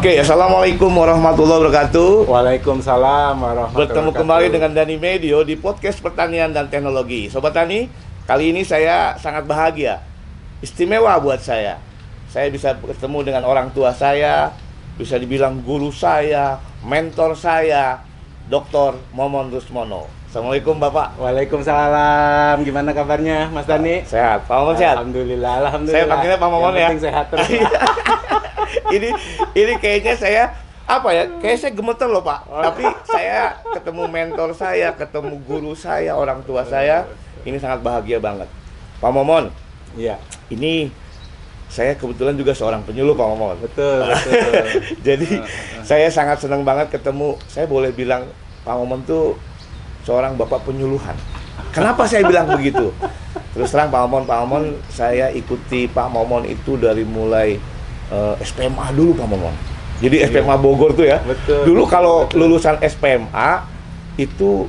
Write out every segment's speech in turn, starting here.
Oke, assalamualaikum warahmatullahi wabarakatuh. Waalaikumsalam warahmatullahi Bertemu wabarakatuh. kembali dengan Dani Medio di podcast pertanian dan teknologi. Sobat Tani, kali ini saya sangat bahagia, istimewa buat saya. Saya bisa bertemu dengan orang tua saya, bisa dibilang guru saya, mentor saya, Dr. Momon Rusmono. Assalamualaikum Bapak. Waalaikumsalam. Gimana kabarnya, Mas Dani? Sehat, Pak Momon sehat. Alhamdulillah, alhamdulillah. Saya panggilnya Pak Momon ya. penting sehat terus. Ini ini kayaknya saya apa ya kayak saya gemeter loh pak tapi saya ketemu mentor saya ketemu guru saya orang tua saya ini sangat bahagia banget Pak Momon Iya, ini saya kebetulan juga seorang penyuluh Pak Momon betul, betul. jadi saya sangat senang banget ketemu saya boleh bilang Pak Momon tuh seorang bapak penyuluhan kenapa saya bilang begitu terus terang Pak Momon Pak Momon saya ikuti Pak Momon itu dari mulai eh, SPMA dulu Pak Momon jadi SPMA Bogor tuh ya Iya. Betul. dulu kalau lulusan SPMA itu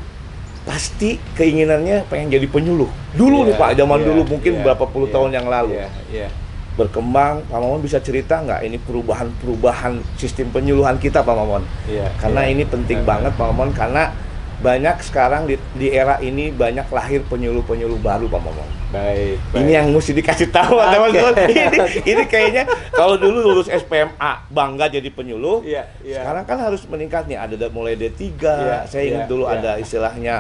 pasti keinginannya pengen jadi penyuluh dulu nih Iya, Pak zaman iya, dulu mungkin iya, berapa puluh iya, tahun yang lalu Iya, iya. berkembang Pak Mamon bisa cerita nggak ini perubahan-perubahan sistem penyuluhan kita Pak Mamon Iya. karena iya. ini penting Eh, banget Pak Mamon karena banyak sekarang di, di era ini banyak lahir penyuluh-penyuluh baru Pak Mamon Baik, baik. ini yang mesti dikasih tahu Oke. teman-teman ini, ini kayaknya kalau dulu lulus SPMA bangga jadi penyuluh Iya, iya. sekarang kan harus meningkat nih ada da- mulai D3 Iya, saya ingat iya, dulu iya. ada istilahnya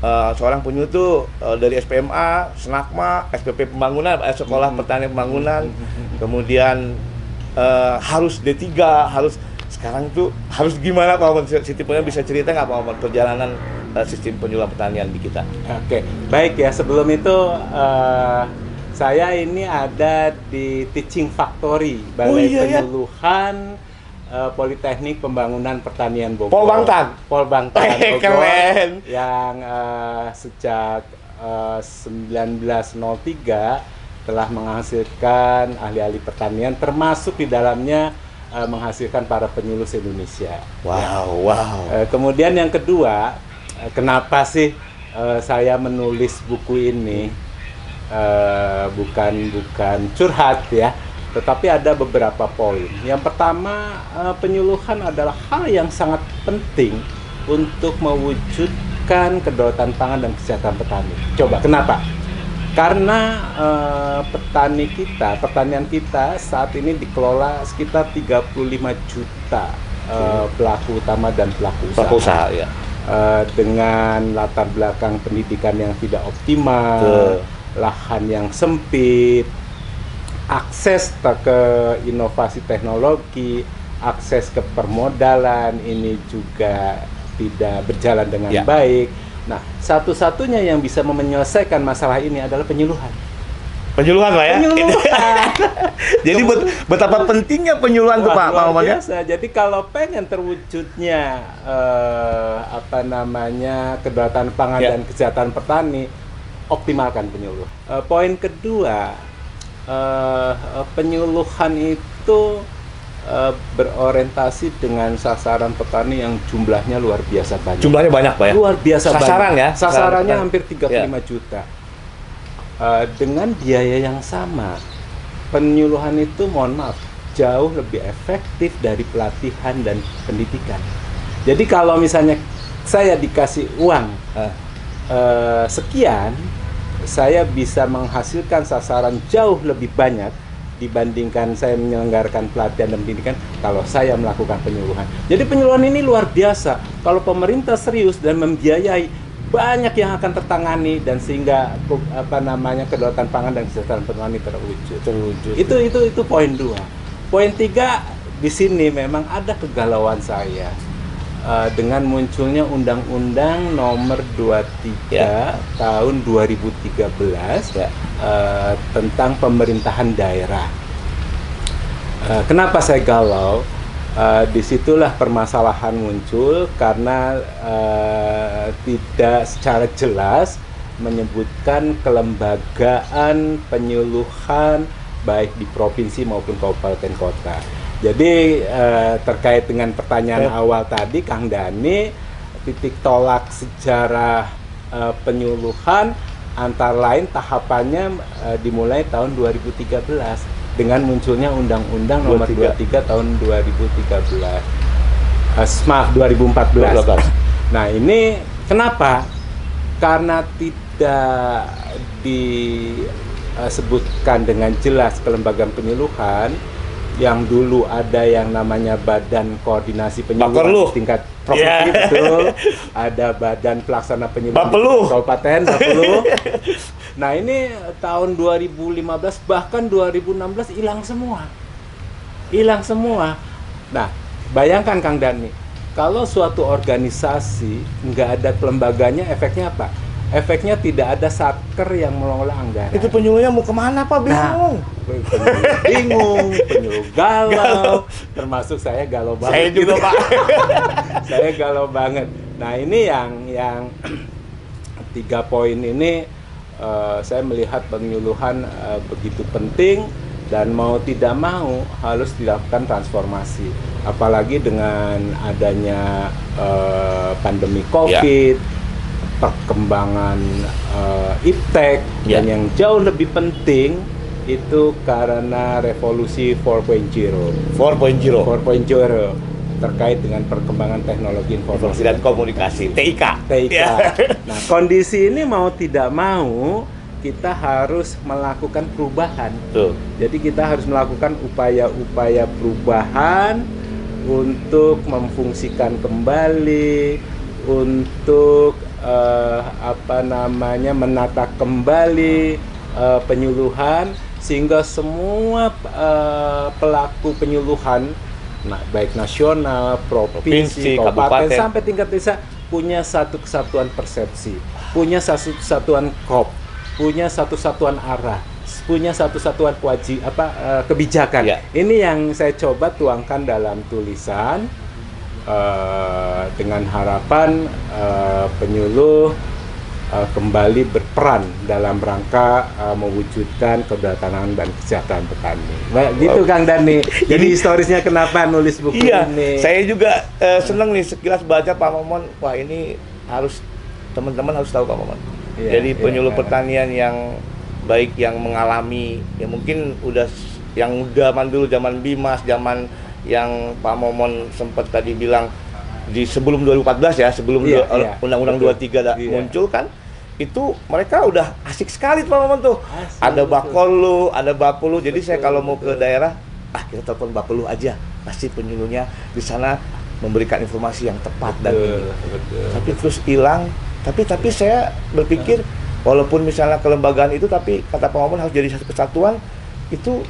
eh, seorang penyuluh tuh eh, dari SPMA, Senakma, SPP Pembangunan, eh, Sekolah Hmm. Pertanian Pembangunan, kemudian eh, harus D3, harus sekarang tuh harus gimana Pak Omar? Siti punya bisa cerita nggak Pak Omar perjalanan eh, sistem penyuluhan pertanian di kita? Oke, baik ya. Sebelum itu eh, saya ini ada di Teaching Factory Balai Oh, iya, ya? Penyuluhan eh, Politeknik Pembangunan Pertanian Bogor. Polbangtan? Polbangtan Eh, Bogor. keren. Yang eh, sejak eh, 1903 telah menghasilkan ahli-ahli pertanian termasuk di dalamnya eh, menghasilkan para penyuluh se-Indonesia. Wow, wow. Eh, kemudian yang kedua, eh, kenapa sih eh, saya menulis buku ini? Eh, bukan bukan curhat ya, tetapi ada beberapa poin. Yang pertama, eh, penyuluhan adalah hal yang sangat penting untuk mewujudkan kedaulatan pangan dan kesejahteraan petani. Coba, kenapa? Karena eh, petani kita, pertanian kita saat ini dikelola sekitar 35 juta eh, pelaku utama dan pelaku usaha. Pelaku usaha ya. Eh, dengan latar belakang pendidikan yang tidak optimal, Betul. lahan yang sempit, akses ke inovasi teknologi, akses ke permodalan ini juga tidak berjalan dengan Ya. baik. Nah, satu-satunya yang bisa menyelesaikan masalah ini adalah penyuluhan. Penyuluhan lah ya. Penyuluhan. Jadi bet- betapa pentingnya penyuluhan tuh Pak, Pak ya. biasa. Jadi kalau pengen terwujudnya eh, apa namanya kedaulatan pangan Ya. dan kesejahteraan petani, optimalkan penyuluh. Eh, poin kedua, eh, eh, penyuluhan itu eh, berorientasi dengan sasaran petani yang jumlahnya luar biasa banyak. Jumlahnya banyak Pak ya. Luar biasa Sasaran banyak. ya? Sasarannya Sasaran. hampir 35 juta. Eh, dengan biaya yang sama, penyuluhan itu mohon maaf jauh lebih efektif dari pelatihan dan pendidikan. Jadi kalau misalnya saya dikasih uang Ah. eh, sekian, saya bisa menghasilkan sasaran jauh lebih banyak dibandingkan saya menyelenggarakan pelatihan dan pendidikan kalau saya melakukan penyuluhan. Jadi penyuluhan ini luar biasa. Kalau pemerintah serius dan membiayai banyak yang akan tertangani dan sehingga apa namanya kedaulatan pangan dan kesejahteraan petani terwujud. Terwujud. Itu itu itu poin dua. Poin tiga di sini memang ada kegalauan saya Eh, dengan munculnya Undang-Undang Nomor 23 Ya. tahun 2013 Ya. eh, tentang pemerintahan daerah. Eh, kenapa saya galau? Eh, di situlah permasalahan muncul karena eh, tidak secara jelas menyebutkan kelembagaan penyuluhan baik di provinsi maupun kabupaten kota. Jadi eh, terkait dengan pertanyaan Ya. awal tadi, Kang Dani, titik tolak sejarah eh, penyuluhan antara lain tahapannya eh, dimulai tahun 2013 dengan munculnya Undang-Undang Nomor 23 tahun 2013. Uh, maaf 2014. 2014. Nah ini kenapa? Karena tidak disebutkan dengan jelas kelembagaan penyuluhan yang dulu ada yang namanya Badan Koordinasi Penyuluhan tingkat provinsi Yeah. betul, ada Badan Pelaksana Bapelu. Kabupaten Bapelu. Nah ini tahun 2015 bahkan 2016 hilang semua, hilang semua. Nah bayangkan Kang Dani, kalau suatu organisasi nggak ada kelembaganya, efeknya apa? Efeknya tidak ada satker yang mengelola anggaran. Itu penyuluhnya mau ke mana Pak? Bingung. penyuluh bingung, penyuluh galau, termasuk saya galau banget. Saya juga gitu. Pak. saya galau banget. Nah ini yang yang tiga poin ini eh, saya melihat penyuluhan eh, begitu penting dan mau tidak mau harus dilakukan transformasi. Apalagi dengan adanya eh, pandemi COVID, perkembangan eh, iptek Ya. dan yang jauh lebih penting itu karena revolusi 4.0. 4.0 4.0 terkait dengan perkembangan teknologi Informasi dan komunikasi TIK. TIK. Ya. Nah, kondisi ini mau tidak mau kita harus melakukan perubahan. Tuh. Jadi kita harus melakukan upaya-upaya perubahan untuk memfungsikan kembali, untuk eh, apa namanya menata kembali eh, penyuluhan sehingga semua eh, pelaku penyuluhan nah, baik nasional, Provinsi, provinsi, kabupaten kabupaten. sampai tingkat desa punya satu kesatuan persepsi, punya satu kesatuan kop, punya satu satuan arah, punya satu satuan kewaji apa eh, kebijakan. Ya. Ini yang saya coba tuangkan dalam tulisan eh, dengan harapan eh, penyuluh eh, kembali berperan dalam rangka eh, mewujudkan kedatangan dan kesejahteraan petani. Baik, gitu Kang Dani. Jadi historisnya kenapa nulis buku Iya, ini? saya juga eh, seneng nih sekilas baca Pak Momon. Wah ini harus teman-teman harus tahu Pak Momon. Iya, Jadi iya. penyuluh pertanian yang baik yang mengalami, ya mungkin udah yang zaman dulu zaman Bimas, zaman yang Pak Momon sempat tadi bilang di sebelum 2014 ya, sebelum Iya, iya. Undang-Undang Betul. 23 da- Iya. muncul kan, itu mereka udah asik sekali Momon tuh. Asik, ada betul. Bakolu, ada Bapulu. Jadi saya kalau mau ke betul. daerah, ah kita telepon Bapulu aja. Pasti penyuluhnya di sana memberikan informasi yang tepat dan Betul, ini. betul. Tapi terus hilang. Tapi tapi saya berpikir walaupun misalnya kelembagaan itu tapi kata Pak Momon harus jadi satu kesatuan itu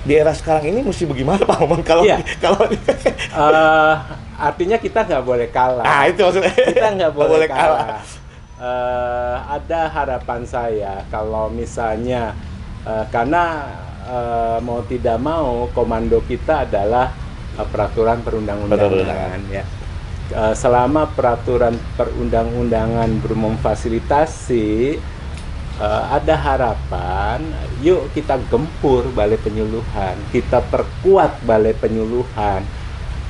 di era sekarang ini mesti bagaimana Pak Momon kalau Iya. kalau Eh, artinya kita nggak boleh kalah. ah itu maksudnya kita nggak boleh, kalah. kalah. Eh, ada harapan saya kalau misalnya eh, karena eh, mau tidak mau komando kita adalah eh, peraturan perundang-undangan ya. Eh, selama peraturan perundang-undangan memfasilitasi eh, ada harapan yuk kita gempur balai penyuluhan kita perkuat balai penyuluhan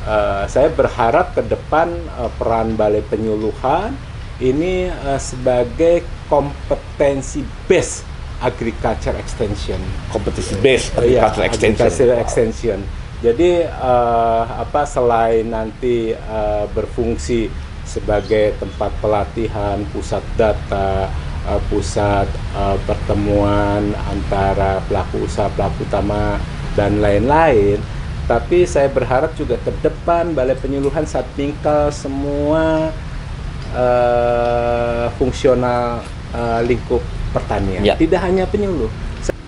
Eh, saya berharap ke depan eh, peran balai penyuluhan ini eh, sebagai kompetensi base agriculture extension kompetisi base Iya, agriculture extension. agriculture Wow. extension. Jadi eh, apa selain nanti eh, berfungsi sebagai tempat pelatihan, pusat data, eh, pusat eh, pertemuan antara pelaku usaha, pelaku utama dan lain-lain, tapi saya berharap juga ke depan balai penyuluhan saat tingkal semua eh, fungsional eh, lingkup pertanian. Ya. Tidak hanya penyuluh.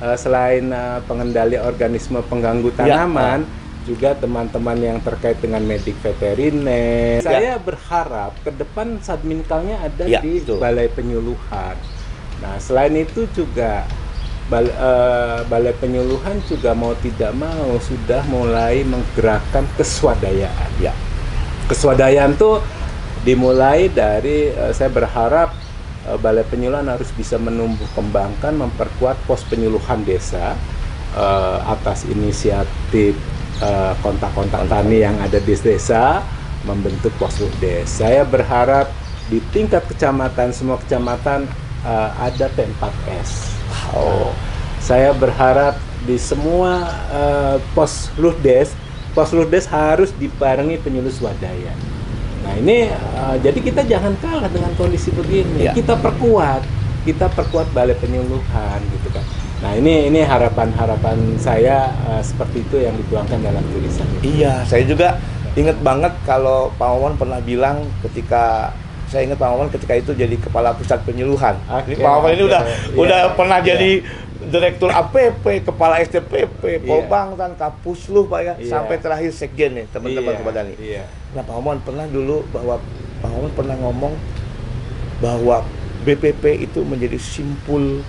Eh, selain eh, pengendali organisme pengganggu Ya. tanaman, juga teman-teman yang terkait dengan medik veteriner. Ya. Saya berharap ke depan sadminkalnya ada Ya, di betul. balai penyuluhan. Nah, selain itu juga bal- eh, balai penyuluhan juga mau tidak mau sudah mulai menggerakkan keswadayaan. Ya. Keswadayaan tuh dimulai dari eh, saya berharap eh, balai penyuluhan harus bisa menumbuh kembangkan memperkuat pos penyuluhan desa eh, atas inisiatif eh, kontak-kontak tani yang ada di desa membentuk posludes. Saya berharap di tingkat kecamatan semua kecamatan eh, ada P4S. Oh. Saya berharap di semua eh, pos ludes, pos ludes harus dibarengi penyuluh swadaya. Nah ini eh, jadi kita jangan kalah dengan kondisi begini. Ya. Kita perkuat, kita perkuat balai penyuluhan gitu kan. Nah ini ini harapan-harapan saya eh, seperti itu yang dituangkan dalam tulisan. Iya, saya juga ingat banget kalau Pak Wawan pernah bilang ketika saya ingat Pak Wawan ketika itu jadi kepala pusat penyuluhan. Oke, Ini Pak Wawan ini oke. udah Iya, udah pernah iya. jadi direktur APP, kepala STPP, Polbang dan Kapusluh Pak ya, Iya. sampai terakhir sekjen nih teman-teman Iya, kepada nih. Iya. Nah Pak Wawan pernah dulu bahwa Pak Wawan pernah ngomong bahwa BPP itu menjadi simpul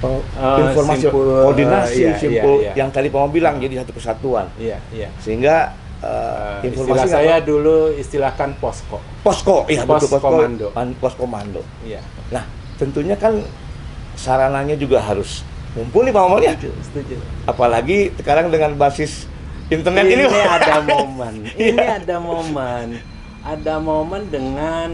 uh, informasi simpul, koordinasi uh, iya, simpul iya, iya. yang tadi Pak Wawan bilang jadi satu kesatuan Iya, iya. sehingga uh, Eh, informasi istilah saya dulu istilahkan posko. posko iya Pos betul posko komando. man- pos komando Iya. nah tentunya kan sarananya juga harus mumpuni Pak Wawan ya Setuju, setuju. apalagi sekarang dengan basis internet ini, ini ada momen. Ini Iya. ada momen. Ada momen dengan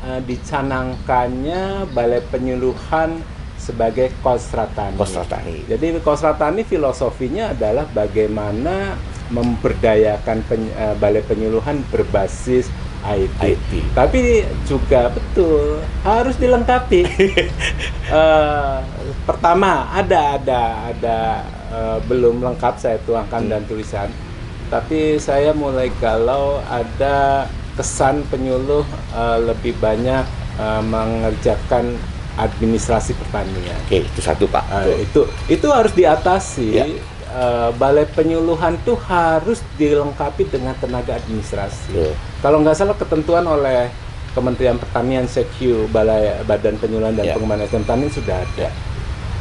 eh, dicanangkannya balai penyuluhan sebagai kosratani. Kosratani. Jadi kosratani filosofinya adalah bagaimana memberdayakan peny- eh, balai penyuluhan berbasis IT. IT. Tapi juga betul harus dilengkapi. Eh, pertama ada ada ada eh, belum lengkap saya tuangkan Hmm. dan tulisan. Tapi saya mulai galau ada kesan penyuluh eh, lebih banyak eh, mengerjakan administrasi pertanian. oke itu satu Pak Betul. itu itu harus diatasi. Ya. Eh, balai penyuluhan tuh harus dilengkapi dengan tenaga administrasi. Kalau nggak salah ketentuan oleh Kementerian Pertanian Sekyu Balai Badan Penyuluhan dan Ya. Pengembangan Pertanian sudah ada.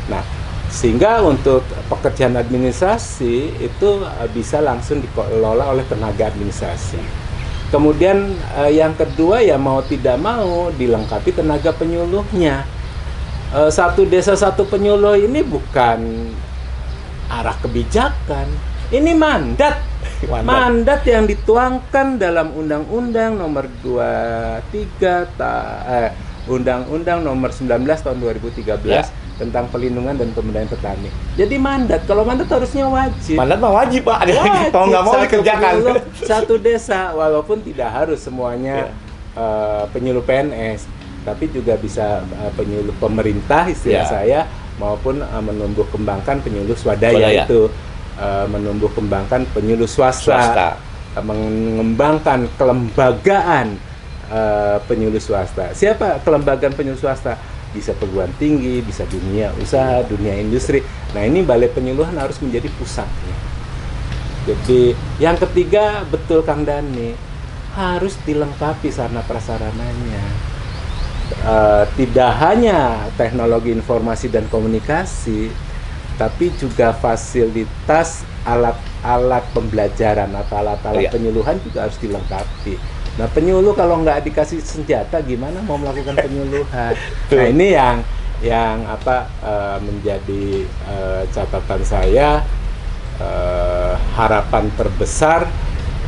Nah, sehingga untuk pekerjaan administrasi itu eh, bisa langsung dikelola oleh tenaga administrasi. Kemudian eh, yang kedua ya mau tidak mau dilengkapi tenaga penyuluhnya. Eh, satu desa satu penyuluh ini bukan arah kebijakan, ini mandat. Mandat. Mandat yang dituangkan dalam Undang-Undang Nomor 23 ta, eh, Undang-Undang Nomor 19 tahun 2013 Ya. Tentang pelindungan dan pemberdayaan petani. Jadi mandat, kalau mandat harusnya wajib. mandat mah wajib Pak Wajib kalau nggak mau satu dikerjakan penyuluh, satu desa walaupun tidak harus semuanya Ya. eh, penyuluh PNS tapi juga bisa eh, penyuluh pemerintah istilah Ya. saya maupun eh, menumbuh kembangkan penyuluh swadaya, itu Eh, menumbuh kembangkan penyuluh swasta, Swasta. mengembangkan kelembagaan eh, penyuluh swasta siapa kelembagaan penyuluh swasta bisa perguruan tinggi bisa dunia usaha dunia industri nah ini balai penyuluhan harus menjadi pusatnya jadi yang ketiga betul Kang Dani harus dilengkapi sarana prasarananya. Eh, tidak hanya teknologi informasi dan komunikasi, tapi juga fasilitas alat-alat pembelajaran atau alat-alat Iya. penyuluhan juga harus dilengkapi. Nah penyuluh kalau nggak dikasih senjata gimana mau melakukan penyuluhan? nah ini yang yang apa eh, menjadi eh, catatan saya eh, harapan terbesar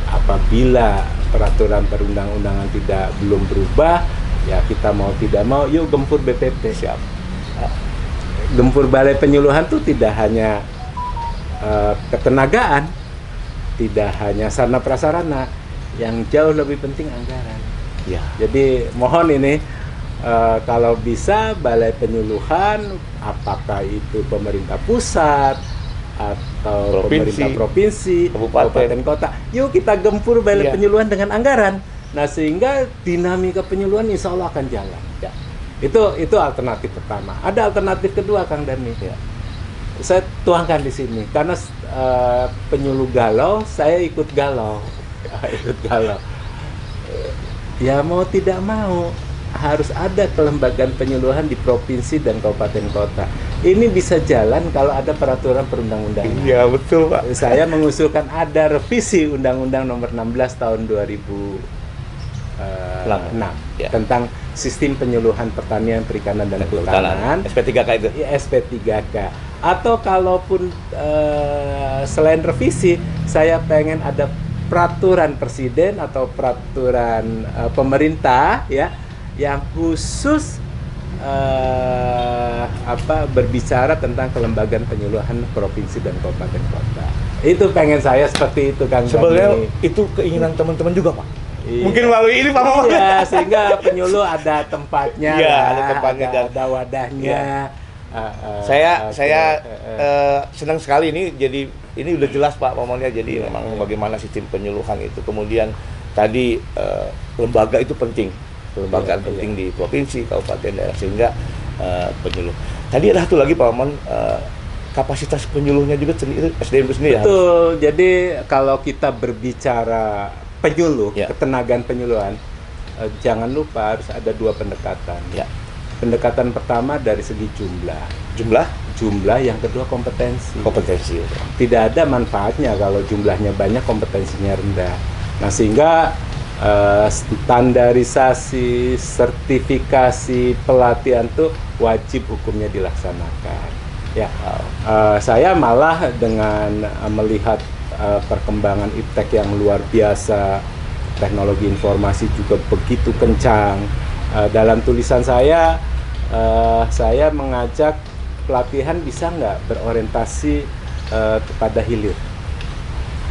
apabila peraturan perundang-undangan tidak belum berubah ya kita mau tidak mau yuk gempur BPP siap. Gempur balai penyuluhan tuh tidak hanya eh, ketenagaan tidak hanya sarana prasarana yang jauh lebih penting anggaran ya jadi mohon ini eh, kalau bisa balai penyuluhan apakah itu pemerintah pusat atau Provinsi, pemerintah provinsi, kabupaten. kota, yuk kita gempur balai Iya. penyuluhan dengan anggaran. Nah sehingga dinamika penyuluhan insya Allah akan jalan. ya Itu itu alternatif pertama. Ada alternatif kedua Kang Dani. Ya. Saya tuangkan di sini karena eh, penyuluh galau, saya ikut galau, ikut galau. Eh, Ya mau tidak mau harus ada kelembagaan penyuluhan di provinsi dan kabupaten kota. Ini bisa jalan kalau ada peraturan perundang-undangan. iya betul Pak Saya mengusulkan ada revisi Undang-Undang Nomor 16 Tahun 2006 Enam. Ya. tentang sistem penyuluhan pertanian, perikanan dan kehutanan. SP3K itu Ya, SP3K. Atau kalaupun eh, selain revisi, saya pengen ada peraturan presiden atau peraturan eh, pemerintah ya yang khusus eh, apa berbicara tentang kelembagaan penyuluhan provinsi dan kabupaten kota. Itu pengen saya seperti itu Kang Sebenarnya itu keinginan teman-teman juga, Pak. Iya. Mungkin melalui ini, Pak. Iya, sehingga penyuluh ada tempatnya, Iya, lah, ada tempatnya ada, dan- ada wadahnya. Eh, eh, saya oke, saya eh. eh, senang sekali ini jadi ini udah jelas Pak Mamonnya jadi memang bagaimana sistem penyuluhan itu kemudian tadi eh, lembaga itu penting lembaga Iya, penting di provinsi kabupaten daerah sehingga eh, penyuluh tadi ada satu lagi Pak Mamon eh, kapasitas penyuluhnya juga sendiri SDM itu sendiri ya? Betul. Jadi kalau kita berbicara penyuluh, Ya. ketenagan penyuluhan, eh, jangan lupa harus ada dua pendekatan. ya Pendekatan pertama dari segi jumlah, jumlah jumlah yang kedua kompetensi. kompetensi Tidak ada manfaatnya kalau jumlahnya banyak, kompetensinya rendah. Nah sehingga eh, standarisasi, sertifikasi, pelatihan tuh wajib hukumnya dilaksanakan. Ya, eh, saya malah dengan eh, melihat eh, perkembangan iptek yang luar biasa, teknologi informasi juga begitu kencang. Eh, dalam tulisan saya, eh, saya mengajak pelatihan bisa nggak berorientasi eh, kepada hilir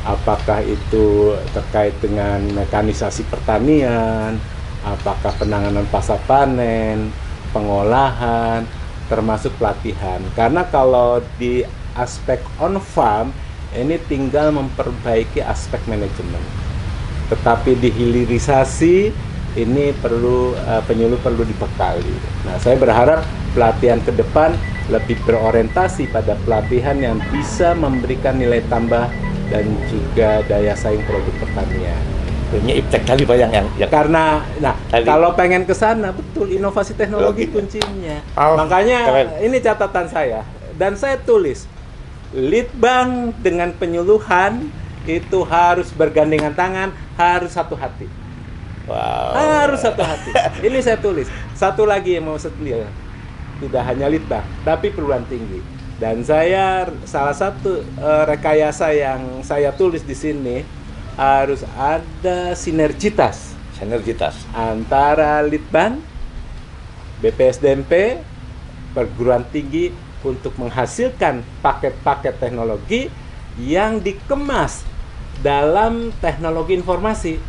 apakah itu terkait dengan mekanisasi pertanian, apakah penanganan pasca panen, pengolahan, termasuk pelatihan. Karena kalau di aspek on farm ini tinggal memperbaiki aspek manajemen. Tetapi di hilirisasi ini perlu eh, penyuluh perlu dibekali. Nah, saya berharap pelatihan ke depan lebih berorientasi pada pelatihan yang bisa memberikan nilai tambah dan juga daya saing produk pertanian. Ini iptek tadi Pak yang yang, yang Karena, nah Tadi. kalau pengen ke sana betul inovasi teknologi Teknologi. kuncinya. Oh, Makanya keren. ini catatan saya dan saya tulis litbang dengan penyuluhan itu harus bergandengan tangan, harus satu hati. Wow. Harus satu hati. Ini saya tulis. Satu lagi yang mau setia. Tidak hanya litbang, tapi perguruan tinggi. Dan saya salah satu eh, rekayasa yang saya tulis di sini harus ada sinergitas sinergitas antara litbang, BPSDMP, perguruan tinggi untuk menghasilkan paket-paket teknologi yang dikemas dalam teknologi informasi.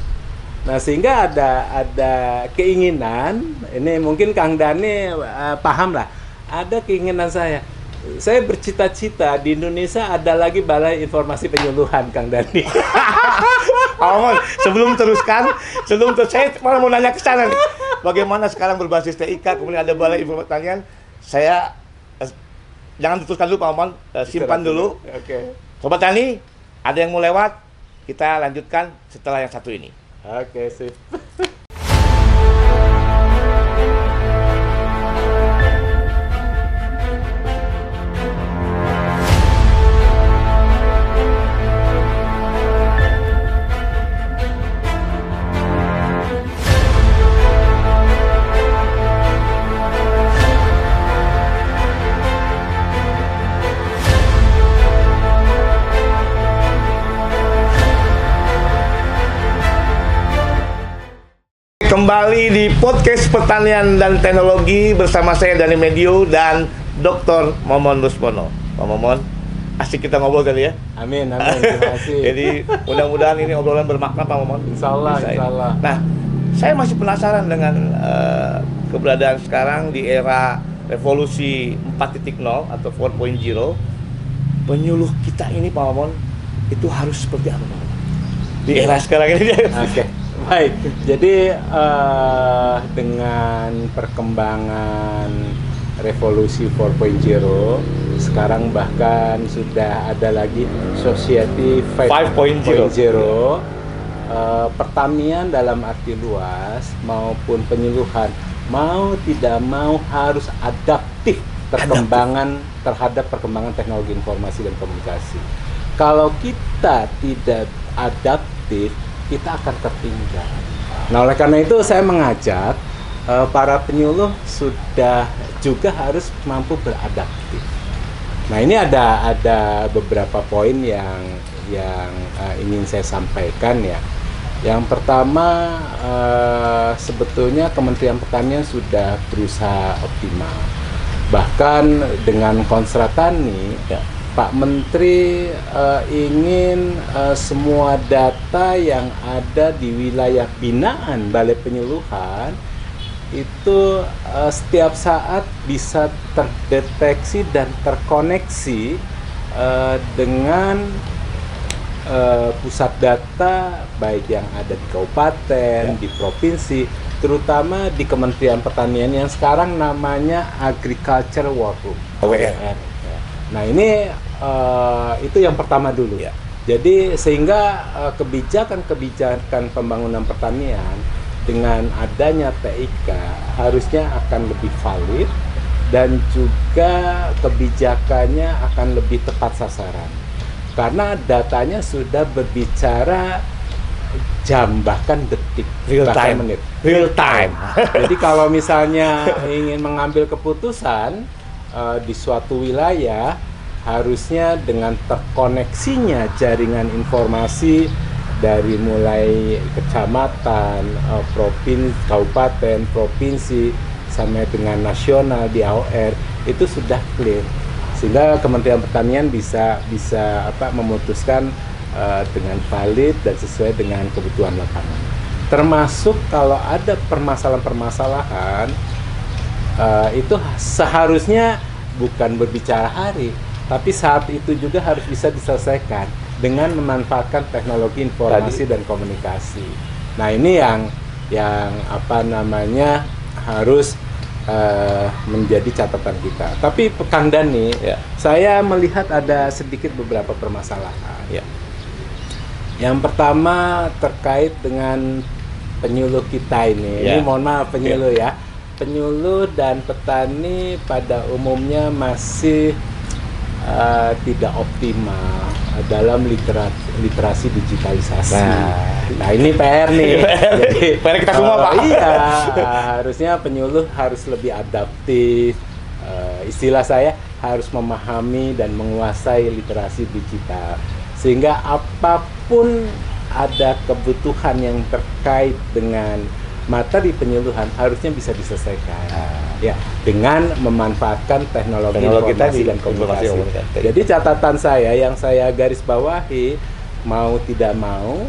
Nah, sehingga ada ada keinginan, ini mungkin Kang Dani eh, paham lah, ada keinginan saya. Saya bercita-cita di Indonesia ada lagi balai informasi penyuluhan Kang Dani. Pak Mamon, sebelum teruskan, sebelum terus saya malah mau nanya ke sana. Bagaimana sekarang berbasis TIK, kemudian ada balai info pertanian, saya eh, jangan diteruskan dulu Pak Mamon, eh, simpan dulu. Oke. Sobat Tani, ada yang mau lewat, kita lanjutkan setelah yang satu ini. Oke, sip. Kembali di podcast pertanian dan teknologi bersama saya Dani Medio dan Dr. Momon Ruspono. Pak Momon, asik kita ngobrol kali ya. Amin, amin. Terima kasih. Jadi mudah-mudahan ini obrolan bermakna Pak Momon. Insya Allah, Bisa insya Allah. Nah, saya masih penasaran dengan eh, keberadaan sekarang di era revolusi 4.0 atau 4.0. Penyuluh kita ini Pak Momon itu harus seperti apa Pak Momon? Di era sekarang ini. Oke, baik. Jadi eh, dengan perkembangan revolusi 4.0, sekarang bahkan sudah ada lagi Society 5.0. 5.0. Eh, pertanian dalam arti luas maupun penyuluhan mau tidak mau harus adaptif perkembangan terhadap perkembangan teknologi informasi dan komunikasi. Kalau kita tidak adaptif, kita akan tertinggal. Nah, oleh karena itu saya mengajak eh, para penyuluh sudah juga harus mampu beradaptif. Nah, ini ada ada beberapa poin yang yang eh, ingin saya sampaikan ya. Yang pertama eh, sebetulnya Kementerian Pertanian sudah berusaha optimal. Bahkan dengan Konsra Tani, Ya. Pak Menteri eh, ingin eh, semua data yang ada di wilayah binaan Balai Penyuluhan itu eh, setiap saat bisa terdeteksi dan terkoneksi eh, dengan eh, pusat data baik yang ada di kabupaten, Ya. di provinsi, terutama di Kementerian Pertanian yang sekarang namanya Agriculture War Room AWR. Nah ini eh, itu yang pertama dulu. Ya. Jadi sehingga eh, kebijakan-kebijakan pembangunan pertanian dengan adanya TIK harusnya akan lebih valid dan juga kebijakannya akan lebih tepat sasaran. Karena datanya sudah berbicara jam bahkan detik Real bahkan time. menit. Real time. Jadi kalau misalnya ingin mengambil keputusan eh, di suatu wilayah harusnya dengan terkoneksinya jaringan informasi dari mulai kecamatan, eh, provinsi, kabupaten, provinsi sampai dengan nasional di AOR itu sudah clear. Sehingga Kementerian Pertanian bisa bisa apa memutuskan eh, dengan valid dan sesuai dengan kebutuhan lapangan. Termasuk kalau ada permasalahan-permasalahan eh, itu seharusnya bukan berbicara hari, tapi saat itu juga harus bisa diselesaikan dengan memanfaatkan teknologi informasi dan komunikasi. Nah ini yang yang apa namanya harus eh, menjadi catatan kita. Tapi Kang Dani, Ya. saya melihat ada sedikit beberapa permasalahan. Ya. Yang pertama terkait dengan penyuluh kita ini. Ya. Ini mohon maaf penyuluh ya. Penyuluh dan petani pada umumnya masih uh, tidak optimal dalam literasi, literasi digitalisasi. Nah. Nah, ini PR nih. Jadi PR kita semua, uh, Pak. Iya, harusnya penyuluh harus lebih adaptif. Uh, istilah saya harus memahami dan menguasai literasi digital sehingga apa pun ada kebutuhan yang terkait dengan materi penyuluhan harusnya bisa diselesaikan ya dengan memanfaatkan teknologi, Teknologi informasi tadi, dan komunikasi. komunikasi. Jadi catatan saya yang saya garis bawahi mau tidak mau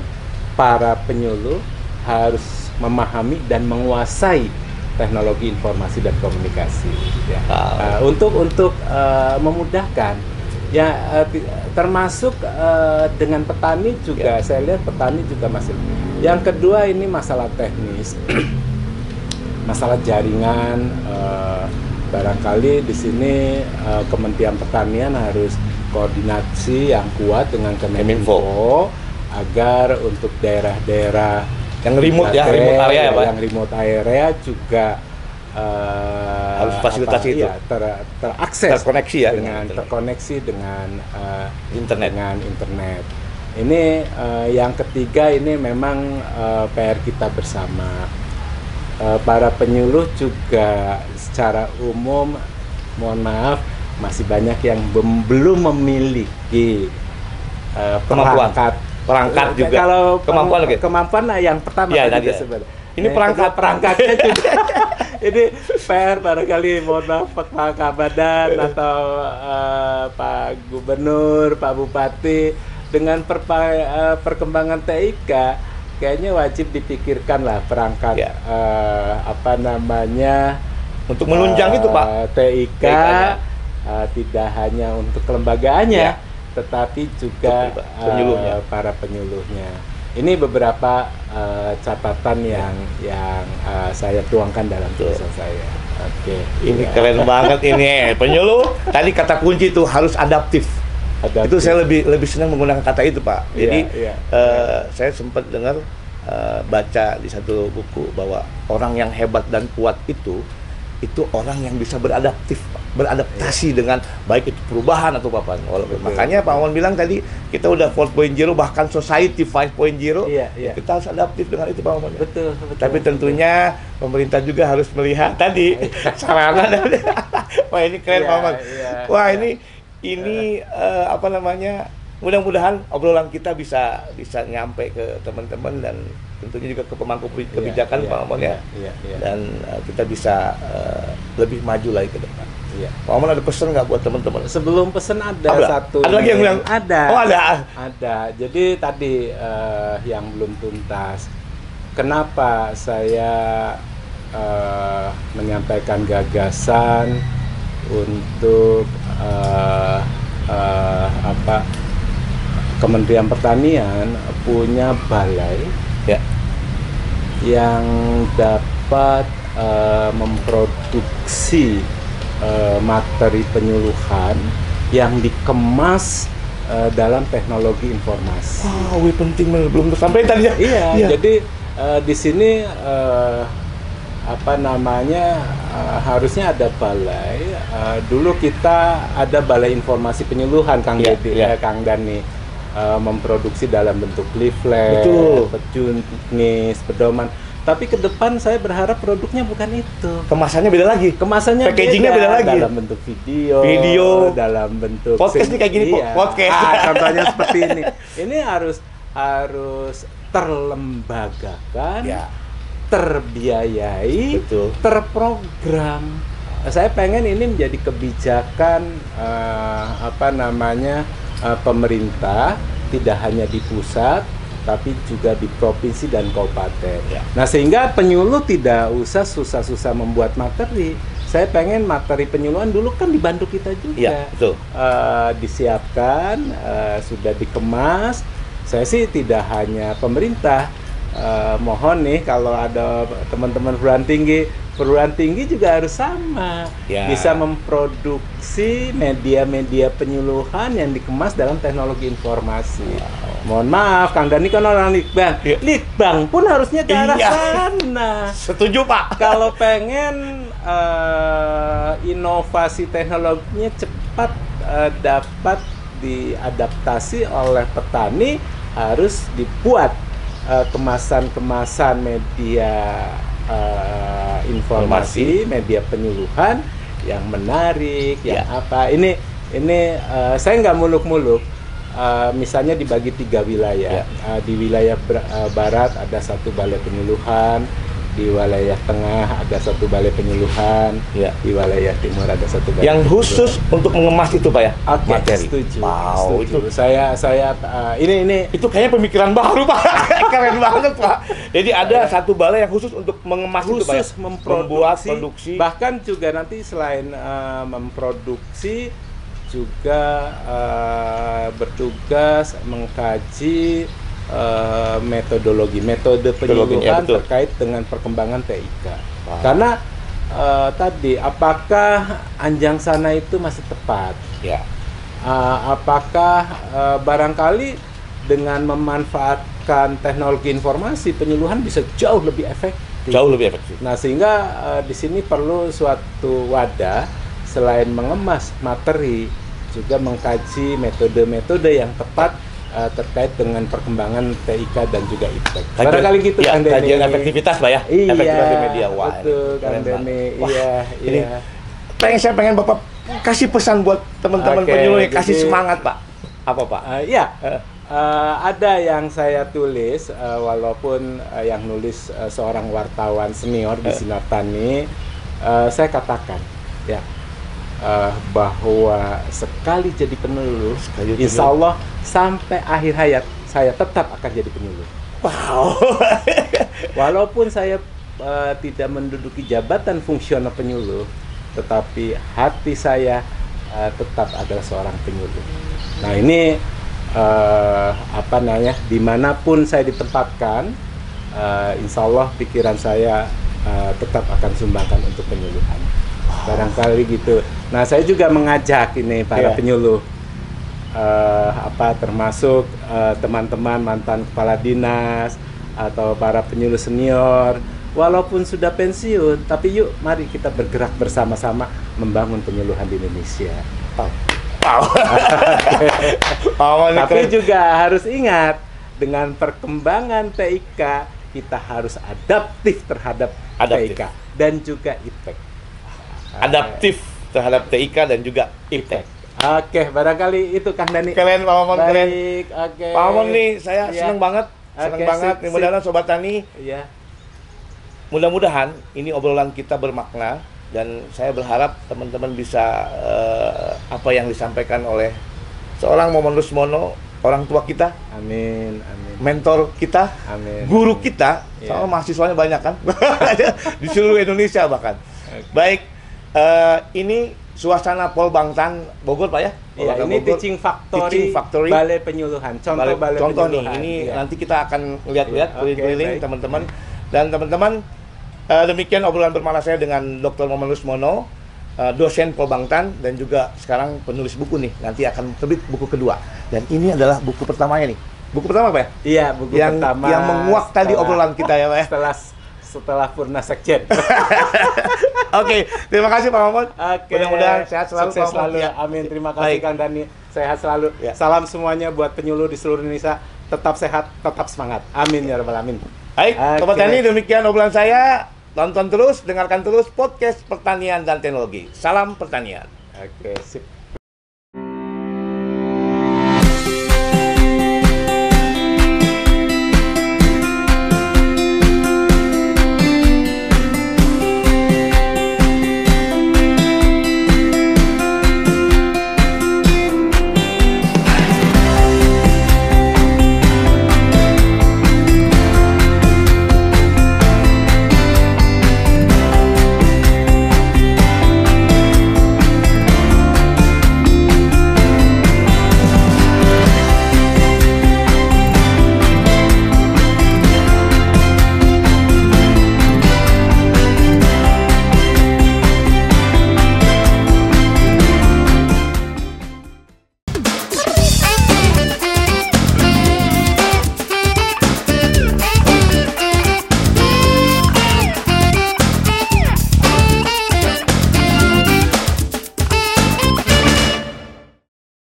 para penyuluh harus memahami dan menguasai teknologi informasi dan komunikasi ya. Ah. Uh, untuk untuk uh, memudahkan ya uh, ti- termasuk uh, dengan petani juga Ya. saya lihat petani juga masih yang kedua ini masalah teknis masalah jaringan uh, barangkali di sini uh, Kementerian Pertanian harus koordinasi yang kuat dengan Kemenko agar untuk daerah-daerah Yang remote ya, Klaten, remote area ya, Pak? yang remote area juga uh, Harus fasilitasi itu. iya, ter- terakses Terkoneksi ya dengan dengan terkoneksi dengan uh, Internet. dengan internet. Ini uh, yang ketiga ini memang uh, PR kita bersama. Uh, para penyuluh juga secara umum, mohon maaf, masih banyak yang belum memiliki uh, Kemampuan. perangkat. Perangkat Uh, juga. Kalau Kemampuan lagi. kemampuan nah, yang pertama tadi ya. disebut. Ini Yang perangkat. kedua, perangkatnya juga. ini PR barangkali mohon maaf Pak Kabadan atau eh, Pak Gubernur, Pak Bupati dengan perpa- eh, perkembangan TIK kayaknya wajib dipikirkan lah perangkat Ya. eh, apa namanya Untuk menunjang itu, Pak. TIK TIK-nya. eh, tidak hanya untuk kelembagaannya Ya. tetapi juga Betul, Pak. Penyuluhnya. para penyuluhnya. Ini beberapa eh, catatan yang yang eh, saya tuangkan dalam tulisan saya. Oke. Ini Ya. keren banget ini penyuluh. Tadi kata kunci itu harus adaptif. Ada Itu saya lebih lebih senang menggunakan kata itu pak. Iya, Jadi iya. eh, saya sempat dengar eh, baca di satu buku bahwa orang yang hebat dan kuat itu itu orang yang bisa beradaptif, Pak. Beradaptasi dengan baik itu perubahan atau apa. Walaupun Betul. makanya Pak Wawan bilang tadi kita udah 4.0 bahkan society 5.0 Iya, iya. kita harus adaptif dengan itu Pak Wawan. Betul, betul. Tapi tentunya pemerintah juga harus melihat tadi sarana dan wah ini keren Iya, Pak iya, Wah iya. ini ini eh, apa namanya mudah-mudahan obrolan kita bisa bisa nyampe ke teman-teman dan tentunya juga ke pemangku kebijakan Iya, Pak Mamon ya. Iya, iya. Dan uh, kita bisa uh, lebih maju lagi ke depan. Iya. Pak Mamon ada pesan nggak buat teman-teman? Sebelum pesen ada Ada? satu. Ada lagi yang bilang? ada. Oh ada. Ada. Jadi tadi eh, yang belum tuntas. Kenapa saya eh, menyampaikan gagasan untuk eh, eh, apa Kementerian Pertanian punya balai. Yang dapat eh, memproduksi eh, materi penyuluhan yang dikemas eh, dalam teknologi informasi. Wah, wih penting bener. belum sampai tadi ya. Iya, jadi eh, di sini eh, apa namanya eh, harusnya ada balai. Eh, dulu kita ada balai informasi penyuluhan Kang Iya, Dedi, iya. eh, Kang Dani eh, memproduksi dalam bentuk leaflet, Betul. pejunis, pedoman. Tapi ke depan saya berharap produknya bukan itu. Kemasannya beda lagi. Kemasannya Packagingnya beda lagi. dalam bentuk video, Video. dalam bentuk Podcast nih kayak gini, Iya. podcast. Ah, contohnya seperti ini. Ini harus harus terlembagakan, Ya. terbiayai, Betul. terprogram. Saya pengen ini menjadi kebijakan eh, apa namanya eh, pemerintah tidak hanya di pusat tapi juga di provinsi dan kabupaten. Ya. Nah sehingga penyuluh tidak usah susah-susah membuat materi. Saya pengen materi penyuluhan dulu kan dibantu kita juga. Iya, betul. Eh, disiapkan, eh, sudah dikemas. Saya sih tidak hanya pemerintah. Eh, mohon nih kalau ada teman-teman perguruan tinggi, perguruan tinggi juga harus sama, Ya. bisa memproduksi media-media penyuluhan yang dikemas dalam teknologi informasi. Mohon maaf, Kang Dani kan orang Litbang. Iya. Litbang pun harusnya ke arah Iya. sana Setuju Pak. kalau pengen eh, inovasi teknologinya cepat eh, dapat diadaptasi oleh petani harus dibuat eh, kemasan-kemasan media eh, informasi, media penyuluhan yang menarik, yang Ya. apa ini ini eh, saya nggak muluk-muluk. Eh, misalnya dibagi tiga wilayah. Ya. Eh, di wilayah ber- eh, barat ada satu balai penyuluhan, di wilayah tengah ada satu balai penyuluhan, Ya. di wilayah timur ada satu balai. Yang khusus untuk mengemas itu Pak ya? Oke, materi. setuju. Wow, setuju. itu Saya saya eh, ini ini itu kayaknya pemikiran baru Pak. Keren banget Pak. Jadi ada satu balai yang khusus untuk mengemas itu Pak ya? khusus memproduksi produksi. bahkan juga nanti selain eh, memproduksi juga eh, bertugas mengkaji eh, metodologi metode penyuluhan betul. terkait dengan perkembangan TIK Wow. karena eh, tadi apakah anjang sana itu masih tepat Ya. Uh, apakah uh, barangkali dengan memanfaatkan teknologi informasi penyuluhan bisa jauh lebih efektif. Jauh lebih efektif. Nah, sehingga uh, di sini perlu suatu wadah selain mengemas materi juga mengkaji metode-metode yang tepat uh, terkait dengan perkembangan TIK dan juga IPTEK. Barangkali gitu ya, Kang Denny. kajian efektivitas Pak ya. Iya, efektivitas media. Wah, betul Kang. Denny. Wah, Iya, ini iya. pengen saya pengen Bapak kasih pesan buat teman-teman Oke, penyuluh kasih jadi- semangat Pak. Apa Pak? Uh, iya, Eh. Uh, ada yang saya tulis, uh, walaupun uh, yang nulis uh, seorang wartawan senior di Eh. Sinar Tani, uh, saya katakan ya uh, bahwa sekali jadi penyuluh, Sekali insya Allah sampai akhir hayat saya tetap akan jadi penyuluh. Wow. Walaupun saya uh, tidak menduduki jabatan fungsional penyuluh, tetapi hati saya uh, tetap adalah seorang penyuluh. Nah ini uh, apa namanya, di mana pun saya ditempatkan, uh, insya Allah pikiran saya uh, tetap akan sumbangkan untuk penyuluhan. Barangkali gitu. Nah saya juga mengajak ini para Iya. penyuluh eh, apa termasuk eh, teman-teman mantan kepala dinas atau para penyuluh senior walaupun sudah pensiun tapi yuk mari kita bergerak bersama-sama membangun penyuluhan di Indonesia. Wow. wow, Tapi juga harus ingat dengan perkembangan TIK kita harus adaptif terhadap Adaptif. TIK dan juga IPTEK. adaptif terhadap TIK dan juga IPTEK. Oke, barangkali itu Kang Dani. Keren Pak Mamon, keren. Baik, oke. Pak Mamon nih, saya Iya. seneng banget, seneng Oke, banget. mudah-mudahan Sobat Tani, Iya. mudah-mudahan ini obrolan kita bermakna dan saya berharap teman-teman bisa eh, apa yang disampaikan oleh seorang Momon Rusmono, orang tua kita, Amin, amin. mentor kita, Amin. guru kita, Iya. sama mahasiswanya banyak kan, di seluruh Indonesia bahkan. Oke. Baik, eh, ini suasana Pol Bangtan Bogor Pak ya? Iya, ini Bogor. teaching factory, Teaching Factory. balai penyuluhan. Contoh Balik- balai contoh nih, penyuluhan. ini Iya. nanti kita akan lihat-lihat Iya, oke, keliling-keliling teman-teman dan teman-teman eh, demikian obrolan bermalas saya dengan Dr. Momen Rusmono, eh, dosen Polbangtan dan juga sekarang penulis buku nih. Nanti akan terbit buku kedua dan ini adalah buku pertamanya nih. Buku pertama apa ya? Iya, buku yang pertama. yang menguak tadi obrolan kita ya, Pak ya. Setelah setelah Purna Sekjen. Oke, terima kasih Pak Mamon. Oke. Mudah-mudahan sehat selalu. Sukses Pak selalu. Ya. Amin. Terima kasih Baik. Kang Dani. Sehat selalu. Ya. Salam semuanya buat penyuluh di seluruh Indonesia. Tetap sehat, tetap semangat. Amin ya rabbal alamin. Baik. Sobat Tani demikian obrolan saya. Tonton terus, dengarkan terus podcast pertanian dan teknologi. Salam pertanian. Oke, sip.